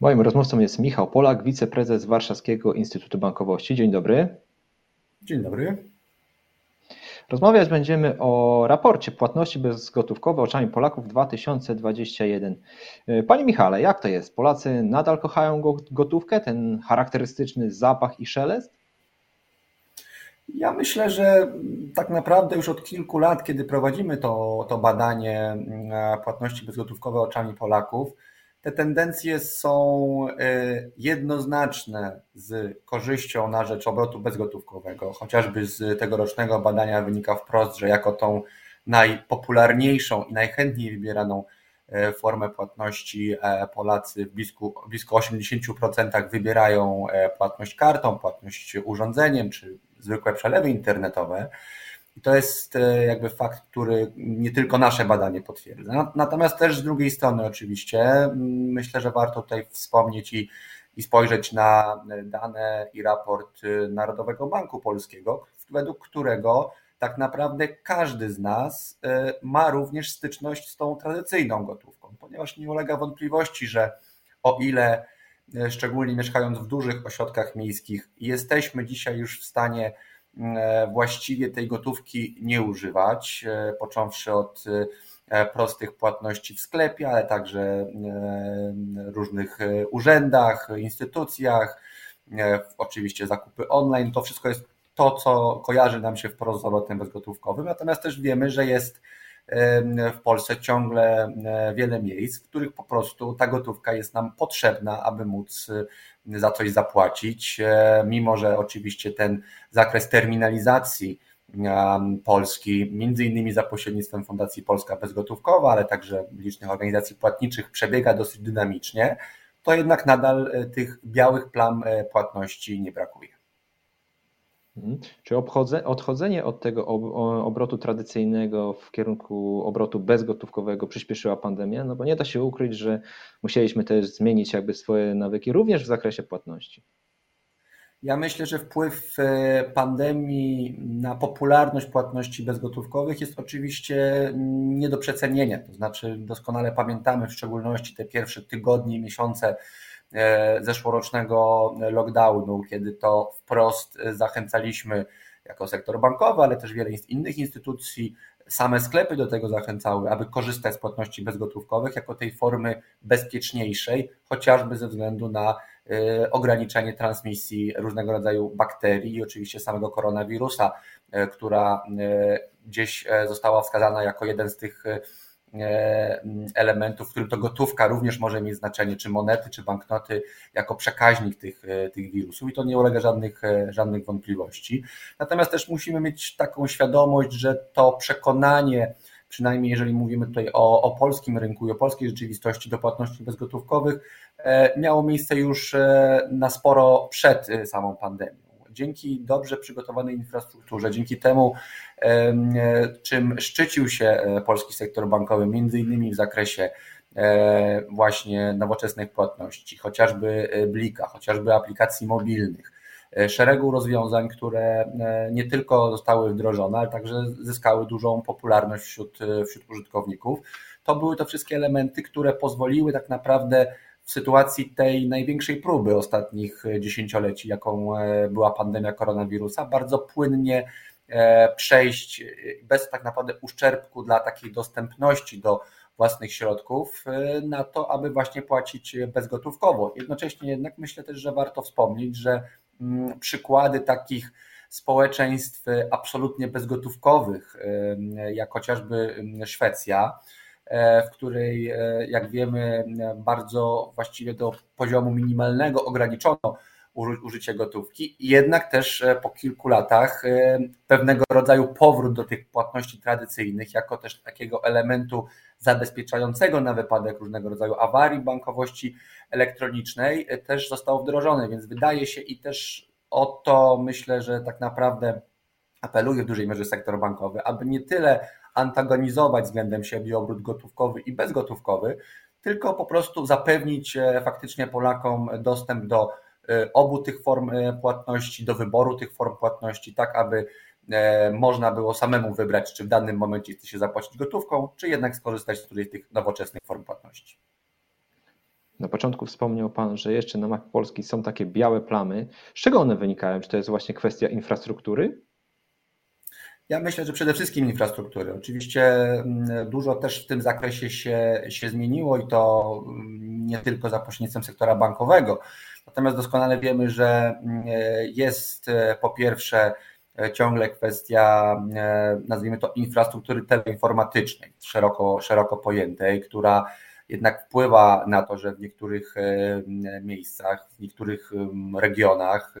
Moim rozmówcą jest Michał Polak, wiceprezes Warszawskiego Instytutu Bankowości. Dzień dobry. Dzień dobry. Rozmawiać będziemy o raporcie płatności bezgotówkowe oczami Polaków 2021. Panie Michale, jak to jest? Polacy nadal kochają gotówkę, ten charakterystyczny zapach i szelest? Ja myślę, że tak naprawdę już od kilku lat, kiedy prowadzimy to, to badanie mm, płatności bezgotówkowe oczami Polaków, te tendencje są e, jednoznaczne z korzyścią na rzecz obrotu bezgotówkowego. Chociażby z tegorocznego badania wynika wprost, że jako tą najpopularniejszą i najchętniej wybieraną e, formę płatności e, Polacy w blisko, blisko 80% wybierają płatność kartą, płatność urządzeniem czy zwykłe przelewy internetowe. I to jest e, jakby fakt, który nie tylko nasze badanie potwierdza. Natomiast też z drugiej strony, oczywiście, myślę, że warto tutaj wspomnieć i, i spojrzeć na dane i raport e, Narodowego Banku Polskiego, według którego tak naprawdę każdy z nas e, ma również styczność z tą tradycyjną gotówką, ponieważ nie ulega wątpliwości, że o ile szczególnie mieszkając w dużych ośrodkach miejskich, jesteśmy dzisiaj już w stanie E, właściwie tej gotówki nie używać, e, począwszy od e, prostych płatności w sklepie, ale także różnych urzędach, instytucjach, oczywiście zakupy online. To wszystko jest to, co kojarzy nam się wprost z obrotem bezgotówkowym, natomiast też wiemy, że jest w Polsce ciągle wiele miejsc, w których po prostu ta gotówka jest nam potrzebna, aby móc za coś zapłacić, mimo że oczywiście ten zakres terminalizacji Polski, między innymi za pośrednictwem Fundacji Polska Bezgotówkowa, ale także licznych organizacji płatniczych przebiega dosyć dynamicznie, to jednak nadal e, tych białych plam e, płatności nie brakuje. Mhm. Czy odchodzenie od tego obrotu tradycyjnego w kierunku obrotu bezgotówkowego przyspieszyła pandemia? No bo nie da się ukryć, że musieliśmy też zmienić jakby swoje nawyki również w zakresie płatności. Ja myślę, że wpływ e, pandemii na popularność płatności bezgotówkowych jest oczywiście nie do przecenienia. To znaczy, doskonale pamiętamy w szczególności te pierwsze tygodnie, miesiące E, zeszłorocznego lockdownu, kiedy to wprost zachęcaliśmy jako sektor bankowy, ale też wiele innych instytucji, same sklepy do tego zachęcały, aby korzystać z płatności bezgotówkowych jako tej formy bezpieczniejszej, chociażby ze względu na e, ograniczenie transmisji różnego rodzaju bakterii i oczywiście samego koronawirusa, e, która gdzieś została wskazana jako jeden z tych E, elementów, w którym to gotówka również może mieć znaczenie, czy monety, czy banknoty, jako przekaźnik tych, e, tych wirusów i to nie ulega żadnych, e, żadnych wątpliwości. Natomiast też musimy mieć taką świadomość, że to przekonanie, przynajmniej jeżeli mówimy tutaj o, o polskim rynku i o polskiej rzeczywistości do płatności bezgotówkowych, miało miejsce już na sporo przed samą pandemią dzięki dobrze przygotowanej infrastrukturze, dzięki temu, czym szczycił się e, polski sektor bankowy, między innymi w zakresie e, właśnie nowoczesnych płatności, chociażby e, Blika, chociażby aplikacji mobilnych, szeregu rozwiązań, które nie tylko zostały wdrożone, ale także zyskały dużą popularność wśród, wśród użytkowników. To były to wszystkie elementy, które pozwoliły tak naprawdę w sytuacji tej największej próby ostatnich dziesięcioleci, jaką e, była pandemia koronawirusa, bardzo płynnie e, przejść bez tak naprawdę uszczerbku dla takiej dostępności do własnych środków e, na to, aby właśnie płacić bezgotówkowo. Jednocześnie jednak myślę też, że warto wspomnieć, że mm, przykłady takich społeczeństw absolutnie bezgotówkowych, jak chociażby Szwecja, E, w której, e, jak wiemy, bardzo właściwie do poziomu minimalnego ograniczono użycie gotówki. Jednak też e, po kilku latach pewnego rodzaju powrót do tych płatności tradycyjnych, jako też takiego elementu zabezpieczającego na wypadek różnego rodzaju awarii bankowości elektronicznej, też został wdrożony. Więc wydaje się i też o to myślę, że tak naprawdę apeluje w dużej mierze sektor bankowy, aby nie tyle antagonizować względem siebie obrót gotówkowy i bezgotówkowy, tylko po prostu zapewnić e, faktycznie Polakom dostęp do e, obu tych form e, płatności, do wyboru tych form płatności, tak aby można było samemu wybrać, czy w danym momencie chce się zapłacić gotówką, czy jednak skorzystać z którejś z tych nowoczesnych form płatności. Na początku wspomniał Pan, że jeszcze na mapie Polski są takie białe plamy. Z czego one wynikają? Czy to jest właśnie kwestia infrastruktury? Ja myślę, że przede wszystkim infrastruktury. Oczywiście mm, dużo też w tym zakresie się, się zmieniło i to mm, nie tylko za pośrednictwem sektora bankowego. Natomiast doskonale wiemy, że mm, jest e, po pierwsze e, ciągle kwestia, e, nazwijmy to, infrastruktury teleinformatycznej, szeroko, szeroko pojętej, która jednak wpływa na to, że w niektórych miejscach, w niektórych regionach,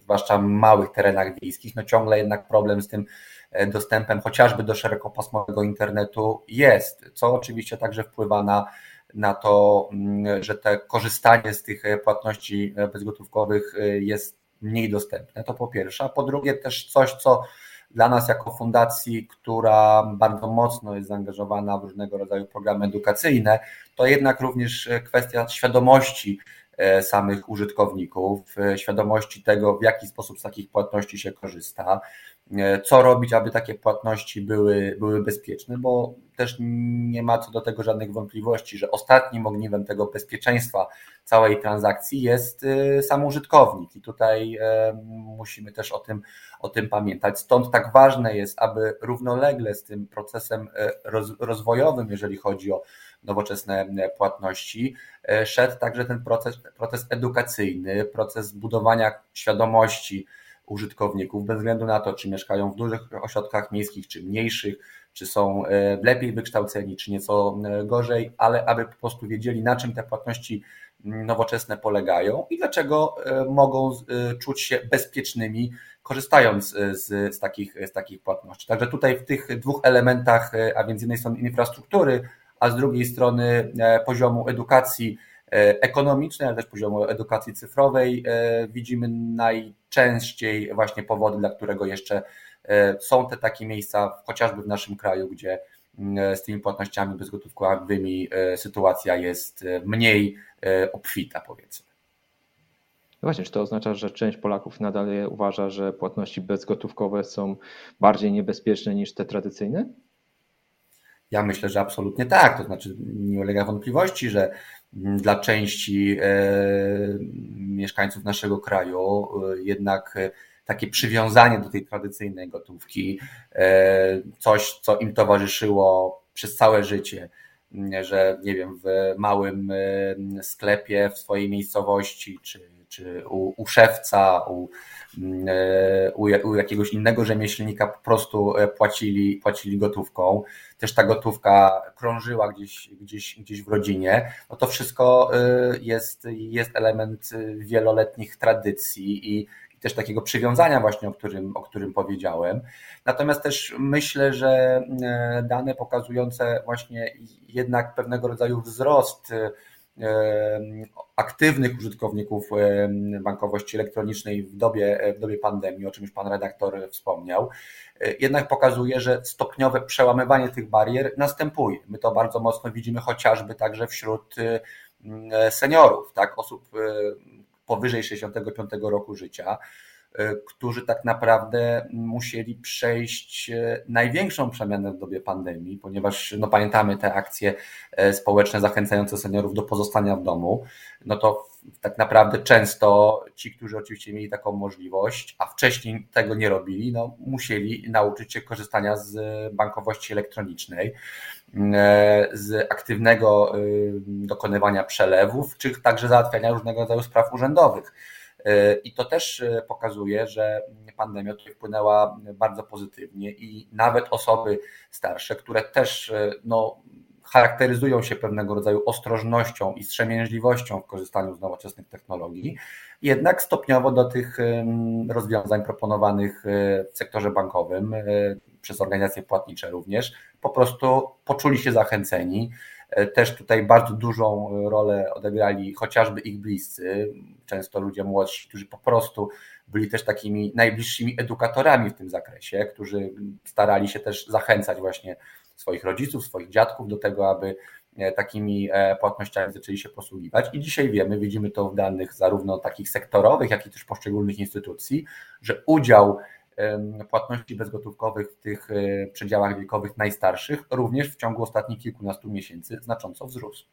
zwłaszcza małych terenach wiejskich, no ciągle jednak problem z tym E, dostępem chociażby do szerokopasmowego internetu jest, co oczywiście także wpływa na, na to, mm, że te korzystanie z tych płatności bezgotówkowych e, jest mniej dostępne. To po pierwsze, a po drugie też coś, co dla nas jako fundacji, która bardzo mocno jest zaangażowana w różnego rodzaju programy edukacyjne, to jednak również kwestia świadomości e, samych użytkowników, świadomości tego, w jaki sposób z takich płatności się korzysta. E, co robić, aby takie płatności były, były bezpieczne, bo też nie ma co do tego żadnych wątpliwości, że ostatnim ogniwem tego bezpieczeństwa całej transakcji jest e, sam użytkownik i tutaj e, musimy też o tym, o tym pamiętać. Stąd tak ważne jest, aby równolegle z tym procesem rozwojowym, jeżeli chodzi o nowoczesne płatności, szedł także ten proces, proces edukacyjny, proces budowania świadomości, użytkowników, bez względu na to, czy mieszkają w dużych ośrodkach miejskich, czy mniejszych, czy są e, lepiej wykształceni, czy nieco e, gorzej, ale aby po prostu wiedzieli, na czym te płatności nowoczesne polegają i dlaczego e, mogą czuć się bezpiecznymi, korzystając z, z, takich, z takich płatności. Także tutaj w tych dwóch elementach, a więc z jednej strony infrastruktury, a z drugiej strony poziomu edukacji, ekonomicznej, ale też poziomu edukacji cyfrowej e, widzimy najczęściej właśnie powody, dla którego jeszcze e, są te takie miejsca, chociażby w naszym kraju, gdzie mm, z tymi płatnościami bezgotówkowymi sytuacja jest mniej obfita, powiedzmy. No właśnie, czy to oznacza, że część Polaków nadal uważa, że płatności bezgotówkowe są bardziej niebezpieczne niż te tradycyjne? Ja myślę, że absolutnie tak. To znaczy, nie ulega wątpliwości, że dla części e, mieszkańców naszego kraju e, jednak takie przywiązanie do tej tradycyjnej gotówki, e, coś, co im towarzyszyło przez całe życie, że nie wiem, w małym sklepie w swojej miejscowości, czy, czy u, u szewca, u, u, u jakiegoś innego rzemieślnika po prostu płacili, płacili gotówką. Też ta gotówka krążyła gdzieś, gdzieś, gdzieś w rodzinie, no to wszystko y, jest, jest element wieloletnich tradycji i, też takiego przywiązania właśnie, o którym, o którym powiedziałem. Natomiast też myślę, że y, dane pokazujące właśnie jednak pewnego rodzaju wzrost y, aktywnych użytkowników bankowości elektronicznej w dobie, w dobie pandemii, o czym już pan redaktor wspomniał, jednak pokazuje, że stopniowe przełamywanie tych barier następuje. My to bardzo mocno widzimy chociażby także wśród seniorów, tak, osób powyżej 65 roku życia którzy tak naprawdę musieli przejść e, największą przemianę w dobie pandemii, ponieważ no, pamiętamy te akcje e, społeczne zachęcające seniorów do pozostania w domu, no to tak naprawdę często ci, którzy oczywiście mieli taką możliwość, a wcześniej tego nie robili, no, musieli nauczyć się korzystania z bankowości elektronicznej, z aktywnego dokonywania przelewów, czy także załatwiania różnego rodzaju spraw urzędowych. E, I to też e, pokazuje, że pandemia tutaj wpłynęła bardzo pozytywnie i nawet osoby starsze, które też e, no, charakteryzują się pewnego rodzaju ostrożnością i strzemięźliwością w korzystaniu z nowoczesnych technologii, jednak stopniowo do tych rozwiązań proponowanych w sektorze bankowym, przez organizacje płatnicze również, po prostu poczuli się zachęceni. E, też tutaj bardzo dużą rolę odegrali chociażby ich bliscy, często ludzie młodsi, którzy po prostu byli też takimi najbliższymi edukatorami w tym zakresie, którzy starali się też zachęcać właśnie swoich rodziców, swoich dziadków do tego, aby e, takimi e, płatnościami zaczęli się posługiwać. I dzisiaj wiemy, widzimy to w danych zarówno takich sektorowych, jak i też poszczególnych instytucji, że udział płatności bezgotówkowych w tych e, przedziałach wiekowych najstarszych również w ciągu ostatnich kilkunastu miesięcy znacząco wzrósł.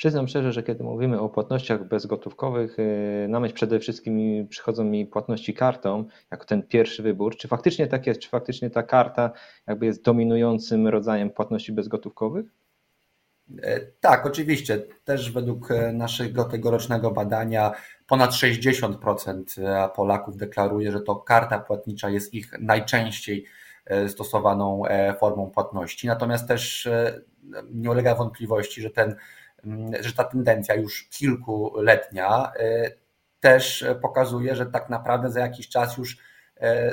Przyznam szczerze, że kiedy mówimy o płatnościach bezgotówkowych, y, na myśl przede wszystkim przychodzą mi płatności kartą, jako ten pierwszy wybór. Czy faktycznie tak jest? Czy faktycznie ta karta jakby jest dominującym rodzajem płatności bezgotówkowych? E, tak, oczywiście. Też według e, naszego tegorocznego badania ponad 60% e, Polaków deklaruje, że to karta płatnicza jest ich najczęściej stosowaną formą płatności. Natomiast też nie ulega wątpliwości, że, ten, mm, że ta tendencja już kilkuletnia też pokazuje, że tak naprawdę za jakiś czas już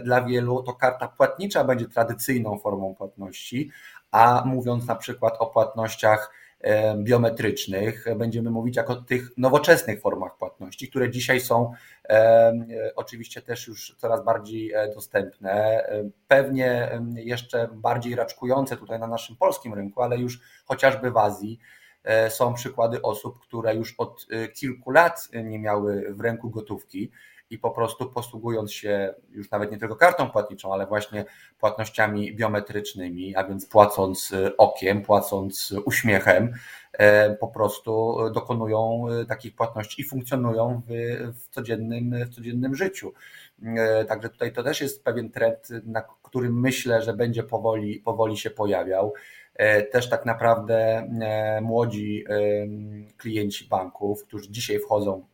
dla wielu to karta płatnicza będzie tradycyjną formą płatności, a mówiąc na przykład o płatnościach E, biometrycznych. Będziemy mówić jako o tych nowoczesnych formach płatności, które dzisiaj są e, oczywiście też już coraz bardziej e, dostępne. Pewnie jeszcze bardziej raczkujące tutaj na naszym polskim rynku, ale już chociażby w Azji są przykłady osób, które już od kilku lat nie miały w ręku gotówki i po prostu posługując się już nawet nie tylko kartą płatniczą, ale właśnie płatnościami biometrycznymi, a więc płacąc y, okiem, płacąc uśmiechem, e, po prostu dokonują takich płatności i funkcjonują w, w, codziennym, w codziennym życiu. E, także tutaj to też jest pewien trend, na którym myślę, że będzie powoli, powoli się pojawiał. E, też tak naprawdę młodzi klienci banków, którzy dzisiaj wchodzą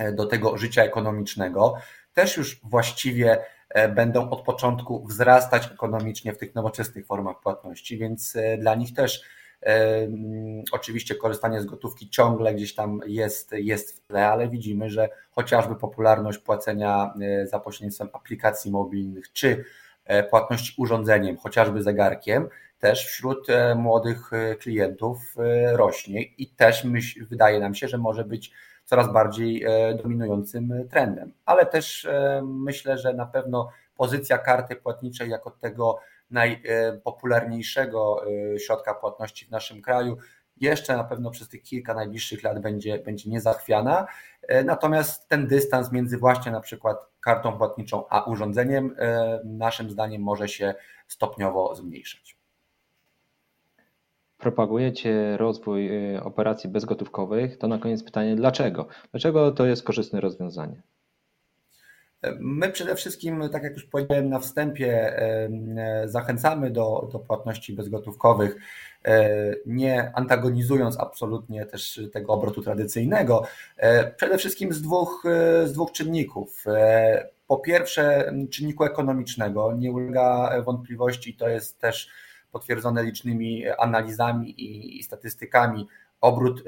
E, do tego życia ekonomicznego, też już właściwie e, będą od początku wzrastać ekonomicznie w tych nowoczesnych formach płatności, więc e, dla nich też oczywiście korzystanie z gotówki ciągle gdzieś tam jest, jest w tle, ale widzimy, że chociażby popularność płacenia za pośrednictwem aplikacji mobilnych czy płatności urządzeniem, chociażby zegarkiem, też wśród młodych klientów rośnie i też myśl, wydaje nam się, że może być coraz bardziej e, dominującym trendem. Ale też e, myślę, że na pewno pozycja karty płatniczej jako tego najpopularniejszego e, środka płatności w naszym kraju jeszcze na pewno przez tych kilka najbliższych lat będzie, będzie niezachwiana. Natomiast ten dystans między właśnie na przykład kartą płatniczą a urządzeniem naszym zdaniem może się stopniowo zmniejszać propagujecie rozwój y, operacji bezgotówkowych, to na koniec pytanie, dlaczego? Dlaczego to jest korzystne rozwiązanie? My przede wszystkim, tak jak już powiedziałem na wstępie, zachęcamy do, do płatności bezgotówkowych, e, nie antagonizując absolutnie też tego obrotu tradycyjnego. E, przede wszystkim z dwóch, e, z dwóch czynników. Po pierwsze, czynniku ekonomicznego, nie ulega wątpliwości, to jest też potwierdzone licznymi analizami i statystykami, obrót y,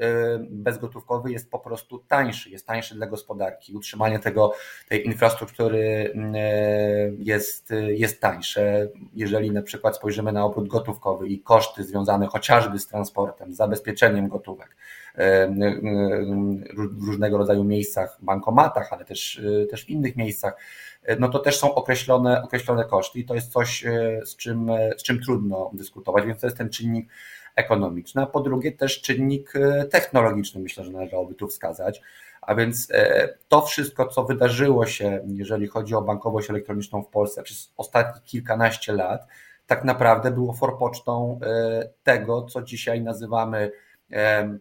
bezgotówkowy jest po prostu tańszy, jest tańszy dla gospodarki. Utrzymanie tego, tej infrastruktury y, jest, jest tańsze. Jeżeli na przykład spojrzymy na obrót gotówkowy i koszty związane chociażby z transportem, zabezpieczeniem gotówek y, w różnego rodzaju miejscach, bankomatach, ale też, też w innych miejscach, no to też są określone, określone koszty i to jest coś, e, z czym, e, z czym trudno dyskutować, więc to jest ten czynnik ekonomiczny, a po drugie też czynnik e, technologiczny, myślę, że należałoby tu wskazać. A więc to wszystko, co wydarzyło się, jeżeli chodzi o bankowość elektroniczną w Polsce przez ostatnich kilkanaście lat, tak naprawdę było forpocztą tego, co dzisiaj nazywamy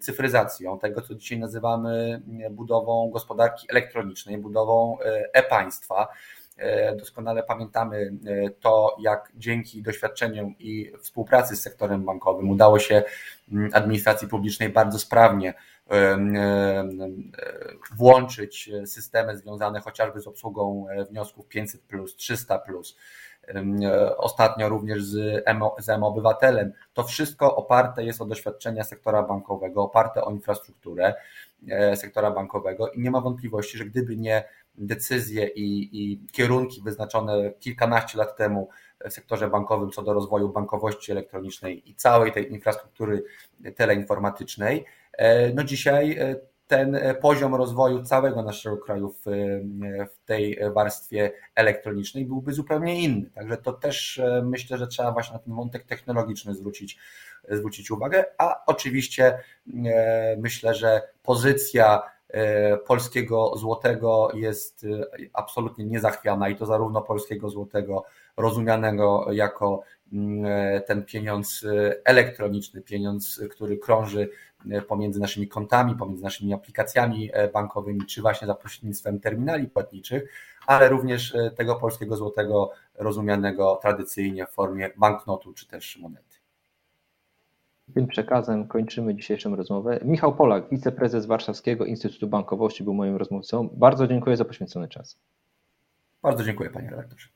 cyfryzacją, tego, co dzisiaj nazywamy budową gospodarki elektronicznej, budową e-państwa. E, doskonale pamiętamy e, to, jak dzięki doświadczeniom i współpracy z sektorem bankowym udało się administracji publicznej bardzo sprawnie włączyć systemy związane chociażby z obsługą wniosków 500, 300. Ostatnio również z M-Obywatelem. To wszystko oparte jest o doświadczenia sektora bankowego, oparte o infrastrukturę e, sektora bankowego i nie ma wątpliwości, że gdyby nie decyzje i, i kierunki wyznaczone kilkanaście lat temu w sektorze bankowym co do rozwoju bankowości elektronicznej i całej tej infrastruktury teleinformatycznej, e, no dzisiaj e, ten poziom rozwoju całego naszego kraju w, w, tej warstwie elektronicznej byłby zupełnie inny. Także to też e, myślę, że trzeba właśnie na ten wątek technologiczny zwrócić, zwrócić uwagę, a oczywiście myślę, że pozycja E, polskiego złotego jest e, absolutnie niezachwiana i to zarówno polskiego złotego rozumianego jako mm, e, ten pieniądz elektroniczny, pieniądz, który krąży pomiędzy naszymi kontami, pomiędzy naszymi aplikacjami bankowymi, czy właśnie za pośrednictwem terminali płatniczych, ale również tego polskiego złotego rozumianego tradycyjnie w formie banknotu czy też monety. Tym przekazem kończymy dzisiejszą rozmowę. Michał Polak, wiceprezes Warszawskiego Instytutu Bankowości był moim rozmówcą. Bardzo dziękuję za poświęcony czas. Bardzo dziękuję panie redaktorze.